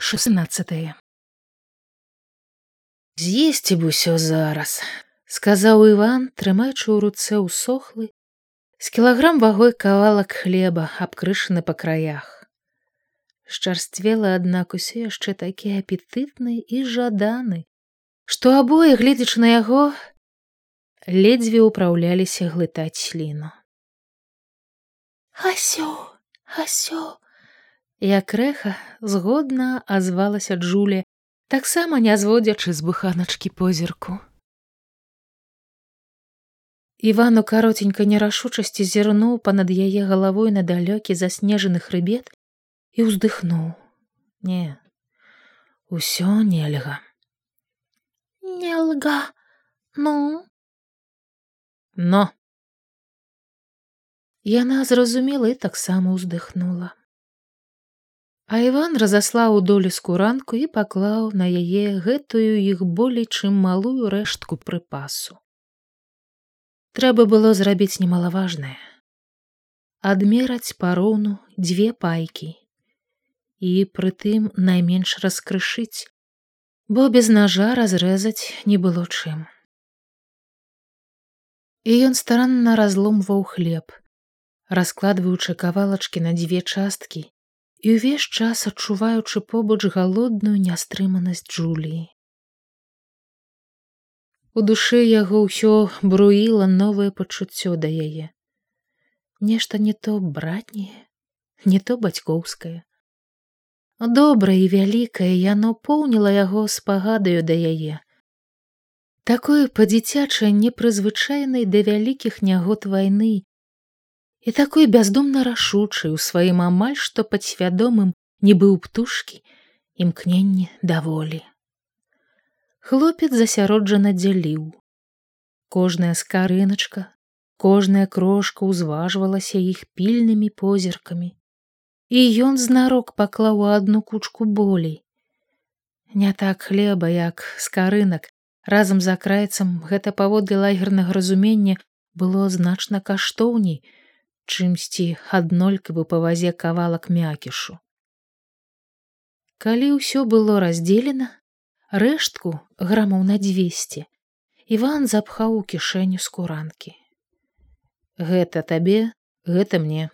16 з'есці б усё зараз сказаў иван трымаючы ў руцэ ўсохлы з кілаграм вагой кавалак хлеба абкрышаны па краях. Шчарсцвела аднак усё яшчэ такі апетытны і жаданы што абое гледзячы на яго ледзьве ўпраўляліся глытаць сліну. Асё асё як рэха згодна азвалася Джулі, таксама не зводзячы з буханачкі позірку. Івану каротенька нерашучасці зірнуў па-над яе галавой на далёкі заснежаны хрыбет і ўздыхнуў: Не, усё нельга. Нельга, ну. Но. Яна зразумела і таксама ўздыхнула. А Іван разаслаў у долю скуранку і паклаў на яе гэтую іх болей чым малую рэштку прыпасу. Трэба было зрабіць немалаважнае адмераць пароўну дзве пайкі і прытым найменш раскрышыць, бо без ножа разрэзаць не было чым. І ён старанна разломваў хлеб, раскладваючы кавалачкі на дзве часткі і ўвесь час адчуваючы побач галодную нястрыманасць Джуліі. У душы яго ўсё бруіла новае пачуццё да яе. Нешта не то братняе, не то бацькоўскае. Добрае і вялікае яно поўніла яго спагадаю да яе. Такое па-дзіцячае непрызвычайнай да вялікіх нягод вайны, і такой бяздумна рашучай у сваім амаль што падсвядомым не быў птушкі імкненне даволі. Хлопец засяроджана дзяліў. Кожная скарыначка, кожная крошка ўзважвалася іх пільнымі позіркамі. І ён знарок паклаў адну кучку болей. Не так хлеба, як скарынак, разам з акрайцам гэта паводле лагернага разумення было значна каштоўней, чымсьці аднолькавы павазе кавалак мякішу. Калі ўсё было раздзелена, рэштку грамаў на 200 Іван запхаў у кішэню скуранкі. Гэта табе, гэта мне,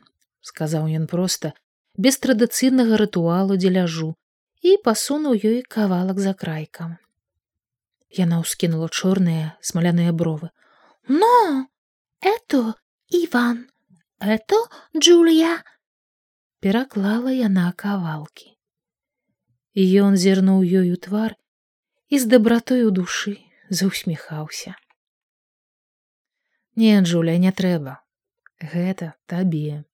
сказаў ён проста, без традыцыйнага рытуалу дзеляжу і пасунуў ёй кавалак за крайкам. Яна ўскінула чорныя смаляныя бровы. Но это Іван это Джулія пераклала яна кавалкі і ён зірнуў ёю твар і з дабратой у душы заусміхаўся не Джуля не трэба гэта табе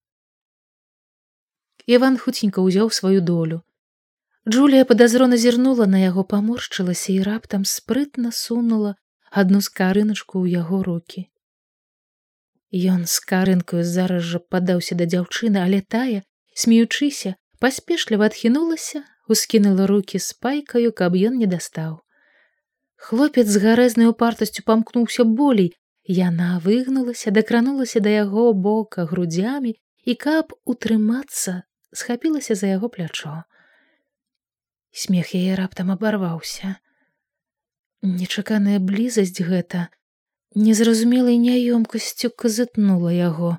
Іван хуценька ўзяў сваю долю. Джулія падазрона зірнула на яго паморшчылася і раптам спрытна сунула адну скарыначку ў яго руки Ён з карынкаю зараз жа падаўся да дзяўчыны, але тая, смеючыся, паспешліва адхінулася, ускінула руки з пайкаю, каб ён не дастаў. Хлопец з гарэзнай упартасцю памкнуўся болей, Яна выгнулася, дакранулася да яго бока грудзямі і каб утрымацца, схапілася за яго плячо. Смех яе раптам абарваўся. Нечаканая блізасць гэта, незразумелай няёмкасцю казытнула яго.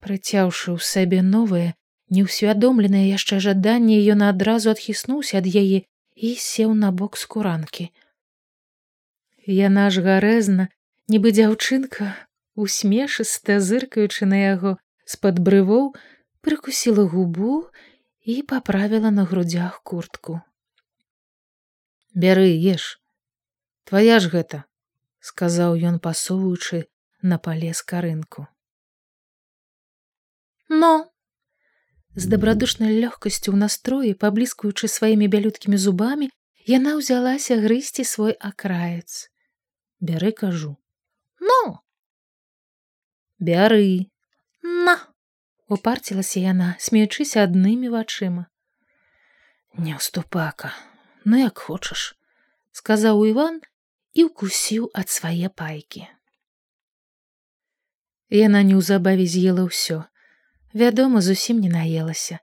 Прыцяўшы ў сабе новае неўсвядомленае яшчэ жаданне ён адразу адхіснуўся ад яе і сеў на бок скуранкі яна ж гарэзна нібы дзяўчынка усмешыста зыркаючы на яго з-пад брывоў прыкусіла губу і паправіла на грудзях куртку. Бяры еш твоя ж гэта сказаў ён пасоўваючы на палез карынку но з дабрадушнай лёгкасцю ў настроі паблізкуючы сваімі бялюткімі зубамі яна ўзялася грызці свой акраец бяры кажу. Но! Бяры! На упарцілася яна смеючыся аднымі вачыма. Не ўступака ну як хочаш сказаў иван і ўкусіў ад свае пайкі. Яна неўзабаве з'ела ўсё. Вядома, зусім не наелася.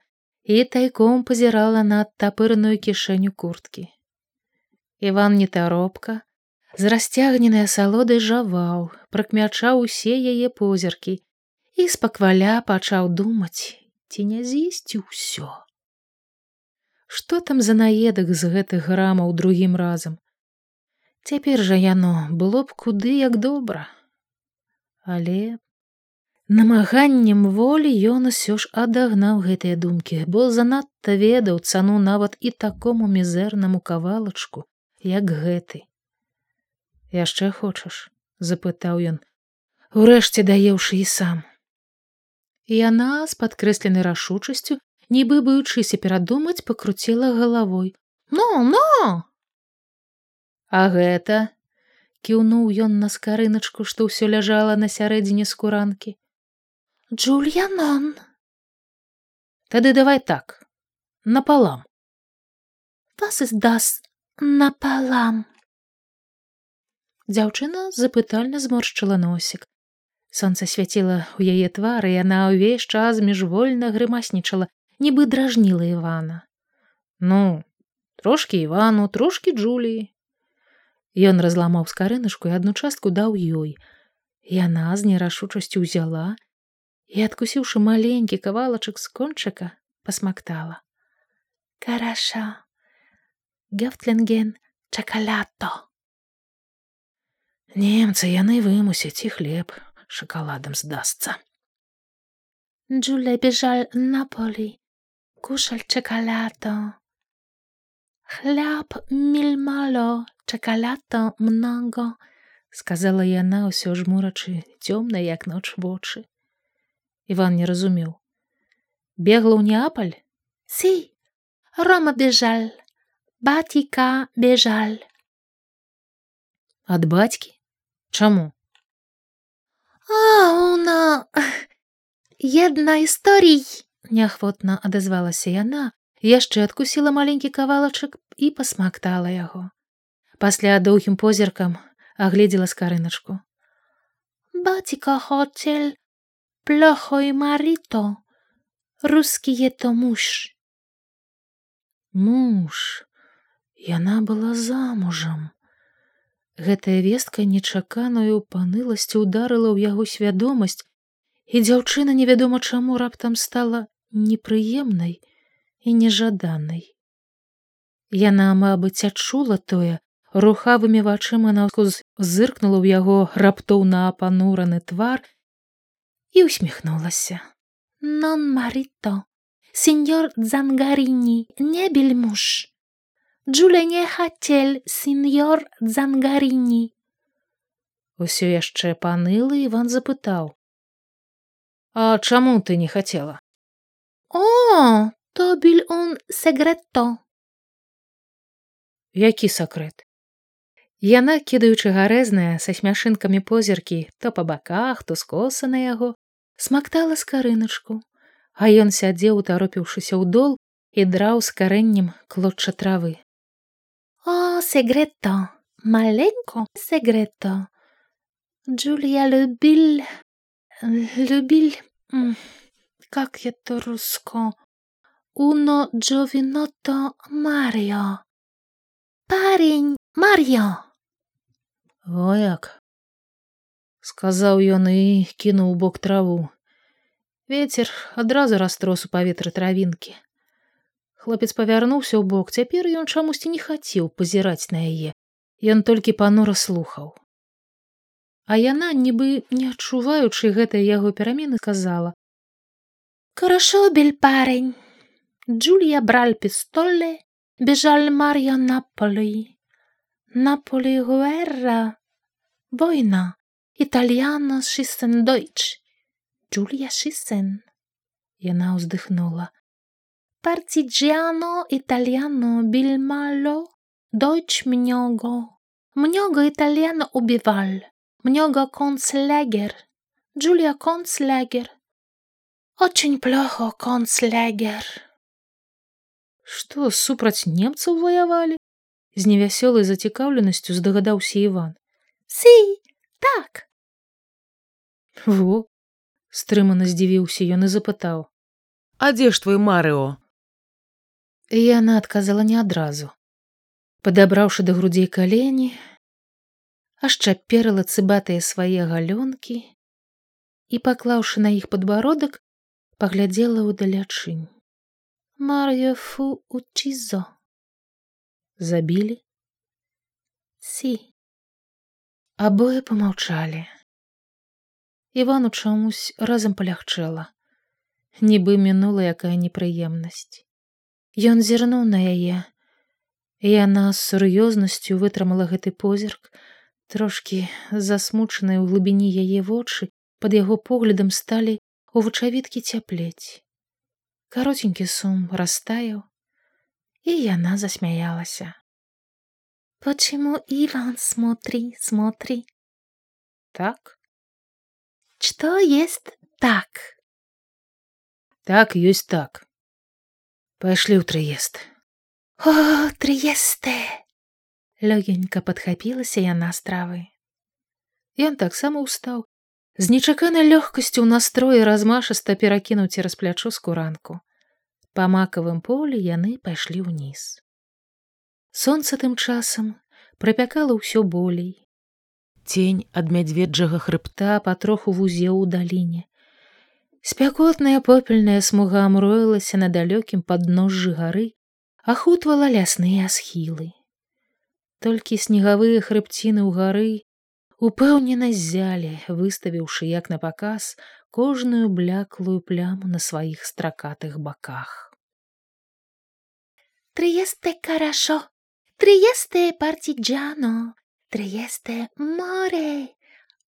і тайком пазірала на адтапыраную кішэню курткі. Іван нетаропка, з расцягненай асалодай жаваў, пракмячаў усе яе позіркі і спакваля пачаў думаць, ці не з'есці ўсё. Што там за наедак з гэтых грамаў другім разам? Цяпер жа яно было б куды як добра. Але намаганнем волі ён усё ж адагнаў гэтыя думкі, бо занадта ведаў цану нават і такому мізэрнаму кавалачку, як гэты. Яшчэ хочаш, запытаў ён, урэшце даеўшы і сам. Яна з падкрэсленай рашучасцю, нібы баючыся перадумаць, пакруціла галавой: «Ну, ну! А гэта кіўнуў ён на скарыначку, што ўсё ляжала на сярэдзіне скуранкі. Джульянан. Тады давай так напалам. Was ist das напалам? Дзяўчына запытальна зморшчыла носік. Сонца свяціла ў яе твары, яна ўвесь час міжвольна грымаснічала, нібы дражніла Івана. Ну, трошкі Івану, трошкі Джуліі. Ён разламаў скарыначку і адну частку даў ёй. Яна з нерашучасцю ўзяла і, адкусіўшы маленькі кавалачак з кончыка, пасмактала. Караша, Гёфтлінген чакалято. Немцы яны вымусяць і хлеб шакаладам здасца. Джуля бежал на полі, кушаль чакалято. Хляб мільмало чакалята много сказала яна ўсё жмурачы цёмна як ноч вочы. Иван не разумеў. Бегла ў неапаль си рома бежаль батіка бежаль ад бацькі? Чаму? А уна една історій. Неахвотна адазвалася яна яшчэ адкусіла маленькі кавалачак і пасмактала яго. Пасля доўгім позіркам агледзела скарыначку. Бацька хоцель плохой марито рускіе то муж муж? Яна была замужам гэтая вестка нечаканую паныласцю ударыла ў яго свядомасць і дзяўчына невядома чаму раптам стала непрыемнай і нежаданай яна мабыць адчула тое рухавымі вачыма наўскуз зыркнула ў яго раптоўна апанураны твар і усміхнулася. Нон марито сеньор дзангарыні не бельмуж джуля не хацель сеньор дзангарыні усё яшчэ панылы иван запытаў. А чаму ты не хацела? О то біль он секретто які сакрэт Яна, кідаючы гарэзныя са смяшынкамі позіркі то па баках, то скоса на яго, смактала скарыначку, а ён сядзеў, таропіўшыся ў дол і драў з карэннем клотча травы. О секрето, маленько секрето. Джулия любил, любил, как это руско, уно джовиното Марио. Парень Марио. О як. Сказаў ён і кінуў бок траву. Ветер адразу растрос у паветры травінкі. Хлопец павярнуўся ў бок. Цяпер ён чамусьці не хацеў пазіраць на яе. Ён толькі панура слухаў. А яна нібы не адчуваючы гэтай яго перамены казала хорошо бель парень джулия браль пістолле бежаль марья на полі Napoli guerra. Wojna. Italiano schissen Deutsch. Julia schissen. Яна ўздыхнула. Partigiano italiano bil malo. Deutsch много. Много итальяно убивал. Много концлагер. Джулия концлагер. Очень плохо концлагер. Што супраць немцаў ваявалі? з невясёлай зацікаўленасцю здагадаўся иван. Си так! Во стрымана здзівіўся ён і запытаў а дзе ж твой марыо І яна адказала не адразу. Падабраўшы да грудзей калені, ашчаперыла цыбатыя свае галёнкі і, паклаўшы на іх падбародак, паглядзела ўдалячынь. Мар'яфу учізо. Забілі? Сі. Абое помаўчалі. Івану чамусь разам палягчэла, нібы мінула якая непрыемнасць. Ён зірнуў на яе, і яна з сур'ёзнасцю вытрымала гэты позірк, трошкі засмучаныя ў глыбіні яе вочы пад яго поглядам сталі у вучавіткі цяплець. Каротенькі сум растаяў, і яна засмяялася. Почему Иван смотри, смотри? Так? Что есть так? Так ёсць так. Пайшлі ў трыезд. О, Триесте! Лёгенька падхапілася яна стравы. Ён таксама ўстаў, з нечаканай лёгкасцю ў настроі размашыста перакінуў цераз плячо скуранку. Па макавым полі яны пайшлі ўніз. Сонца тым часам прапякала ўсё болей. Тень ад мядзведжага хрыбта патроху вузеў у даліне. Спякотная попельная смуга мроілася на далёкім падножжы гары, ахутвала лясныя схілы. Толькі снегавыя хрыбціны ў гары упэўнена ззялі, выставіўшы як на паказ кожную бляклую пляму на сваіх стракатых баках. Триесте хорошо, Триесте партиджано, Триесте море.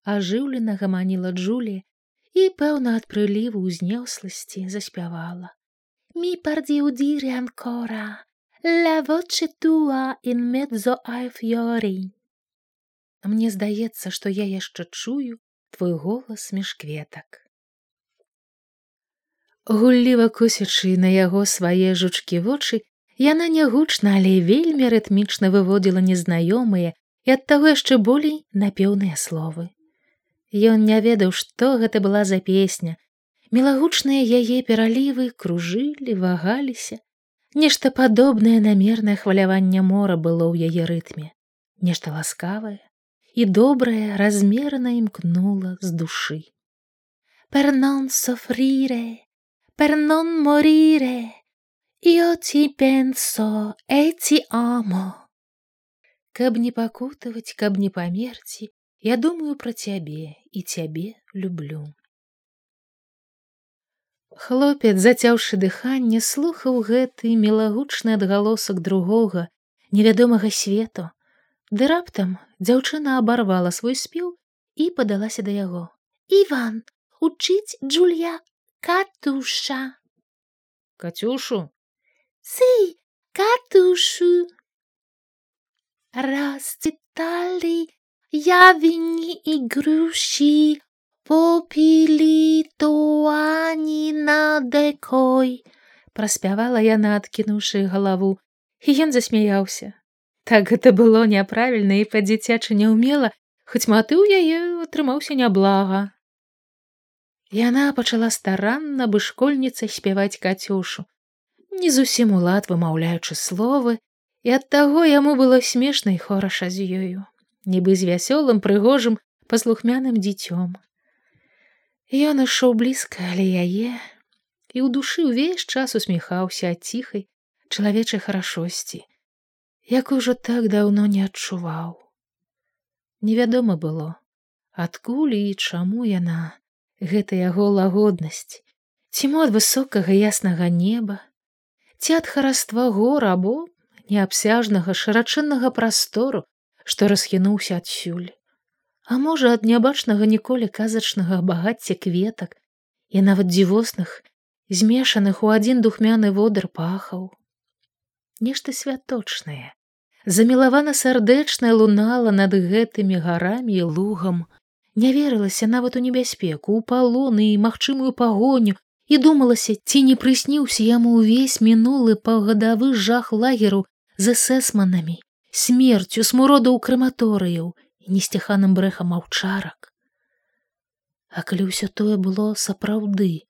Ажыўлена гаманіла Джулі і, пэўна, ад прыліву ўзнесласці заспявала. Mi pardi udire ancora la voce tua in mezzo ai fiori. Мне здаецца, што я яшчэ чую твой голас між кветак. Гулліва кусячы на яго свае жучкі вочы, яна нягучна, але вельмі рытмічна выводзіла незнаёмыя і ад таго яшчэ болей напеўныя словы. Ён не ведаў, што гэта была за песня. Мелагучныя яе пералівы кружылі, вагаліся. Нешта падобнае на мернае хваляванне мора было ў яе рытме, нешта ласкавае і добрае размерана імкнула з душы. Пернон софріре, per non morire. Io ti penso e ti amo. Каб не пакутаваць, каб не памерці, я думаю пра цябе і цябе люблю. Хлопец, зацяўшы дыханне, слухаў гэты мелагучны адгалосак другога, невядомага свету. Ды раптам дзяўчына абарвала свой спеў і падалася да яго. Іван, учыць Джулья Катуша. Катюшу? Sí, Катушу. Расцветали явини и груши, попили туані над рекой. Праспявала яна, адкінуўшы галаву, і ён засмяяўся. Так гэта было няправільна і па-дзіцячы не ўмела, хоць матыў яе атрымаўся няблага. Яна пачала старанна бы школьніцай спяваць кацюшу, не зусім улад вымаўляючы словы, і ад таго яму было смешна і хораша з ёю, нібы з вясёлым прыгожым паслухмяным дзіцём. Ён ішоў блізка, але яе і ў душы ўвесь час усміхаўся ад ціхай чалавечай харашосці, як ужо так даўно не адчуваў. Невядома было, адкуль і чаму яна, гэта яго лагоднасць, ці мо ад высокага яснага неба, ці ад хараства гора або неабсяжнага шырачыннага прастору, што расхінуўся адсюль. А можа, ад нябачнага ніколі казачнага багацця кветак і нават дзівосных, змешаных у адзін духмяны водар пахаў. Нешта святочнае, замілавана сардэчнае лунала над гэтымі гарамі і лугам, не верылася нават у небяспеку у палоны і магчымую пагоню і думалася ці не прысніўся яму ўвесь мінулы паўгадавы жах лагеру за сэсманамі смерцю смурода ў крэматорыяў і несцяханым брэхам аўчарак. А калі ўсё тое было сапраўды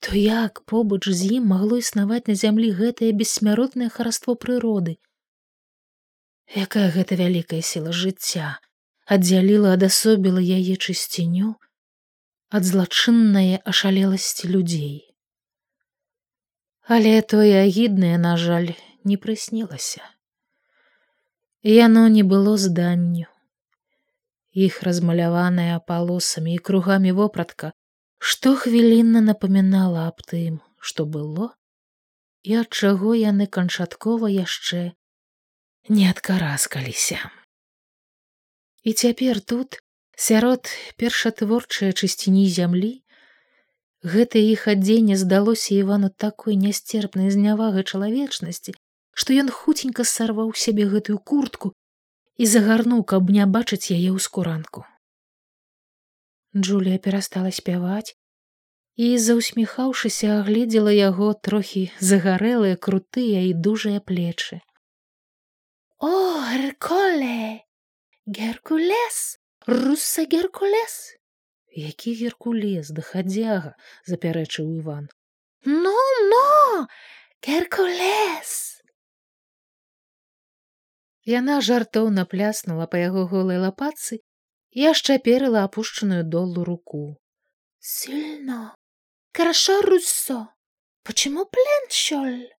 то як побач з ім магло існаваць на зямлі гэтае бессмяротнае хараство прыроды якая гэта вялікая сіла жыцця! Аддзяліла адасобіла яе чысціню ад злачыннае ашалеласці людзей. Але тое агіднае на жаль не прыснілася. Яно не было зданню. Іх размаляваная палосамі і кругамі вопратка што хвілінна напамінала аб тым што было і ад чаго яны канчаткова яшчэ не адкараскаліся і цяпер тут сярод першатворчай чысціні зямлі гэта іх адзенне здалося івану такой нястерпнай знявагай чалавечнасці што ён хуценька сарваў сябе гэтую куртку і загарнуў каб не бачыць яе ў скуранку Джулія перастала спяваць і заўсміхаўшыся агледзела яго трохі загарэлыя крутыя і дужыя плечы. О герколе геркулес руса геркулес які геркулес дахадзяга запярэчыў иван ну но геркулес яна жартоўна пляснула па яго голай лапацы Я шчаперыла опушченную долу руку. Сильно. Хорошо, Руссо. Почему плен щёль?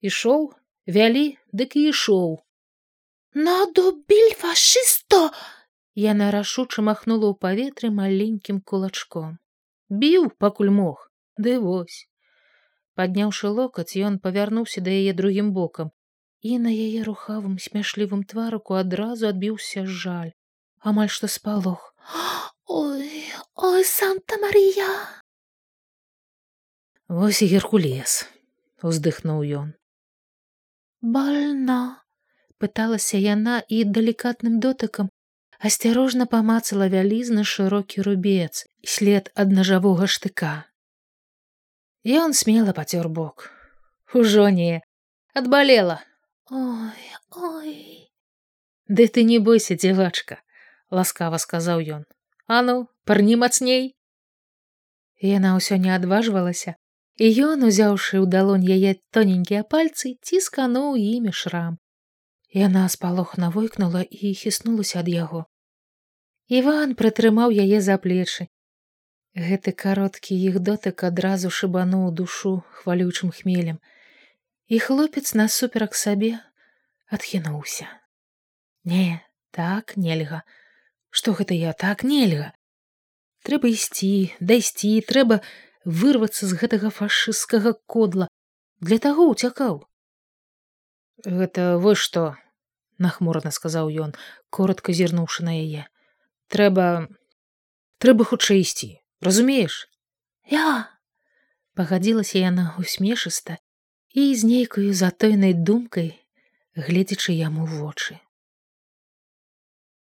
Ішоў, вялі, дык і ішоў. Надо біль фашисто! Яна рашуча махнула ў паветры маленькім кулачком. Біў, пакуль мог, ды вось. Падняўшы локаць, ён павярнуўся да яе другім бокам, і на яе рухавым смяшлівым тварыку адразу адбіўся жаль амаль што спалох ой ой санта мария вось і геркулес уздыхнуў ён больно. Пыталася яна і далікатным дотыкам асцярожна памацала вялізны шырокі рубец след ад нажавога штыка. Ён смела пацёр бок. Ужо не. Адбалела ой ой. Ды ты не бойся дзявачка ласкава сказаў ён а ну парні мацней яна ўсё не адважвалася і ён узяўшы ў далонь яе тоненькія пальцы ціскануў імі шрам. Яна спалохна войкнула і хіснулася ад яго иван прытрымаў яе за плечы гэты кароткі іх дотык адразу шыбануў душу хвалючым хмелем. І хлопец насуперак сабе адхінуўся не так нельга. Што гэта я так нельга? Трэба ісці дайсці трэба вырвацца з гэтага фашысцкага кодла. Для таго уцякаў гэта вы што нахмурна сказаў ён коротко зірнуўшы на яе. Трэба трэба хутчэй ісці разумееш? Я пагадзілася яна усмешыста і з нейкаю затойнай думкай гледзячы яму вочы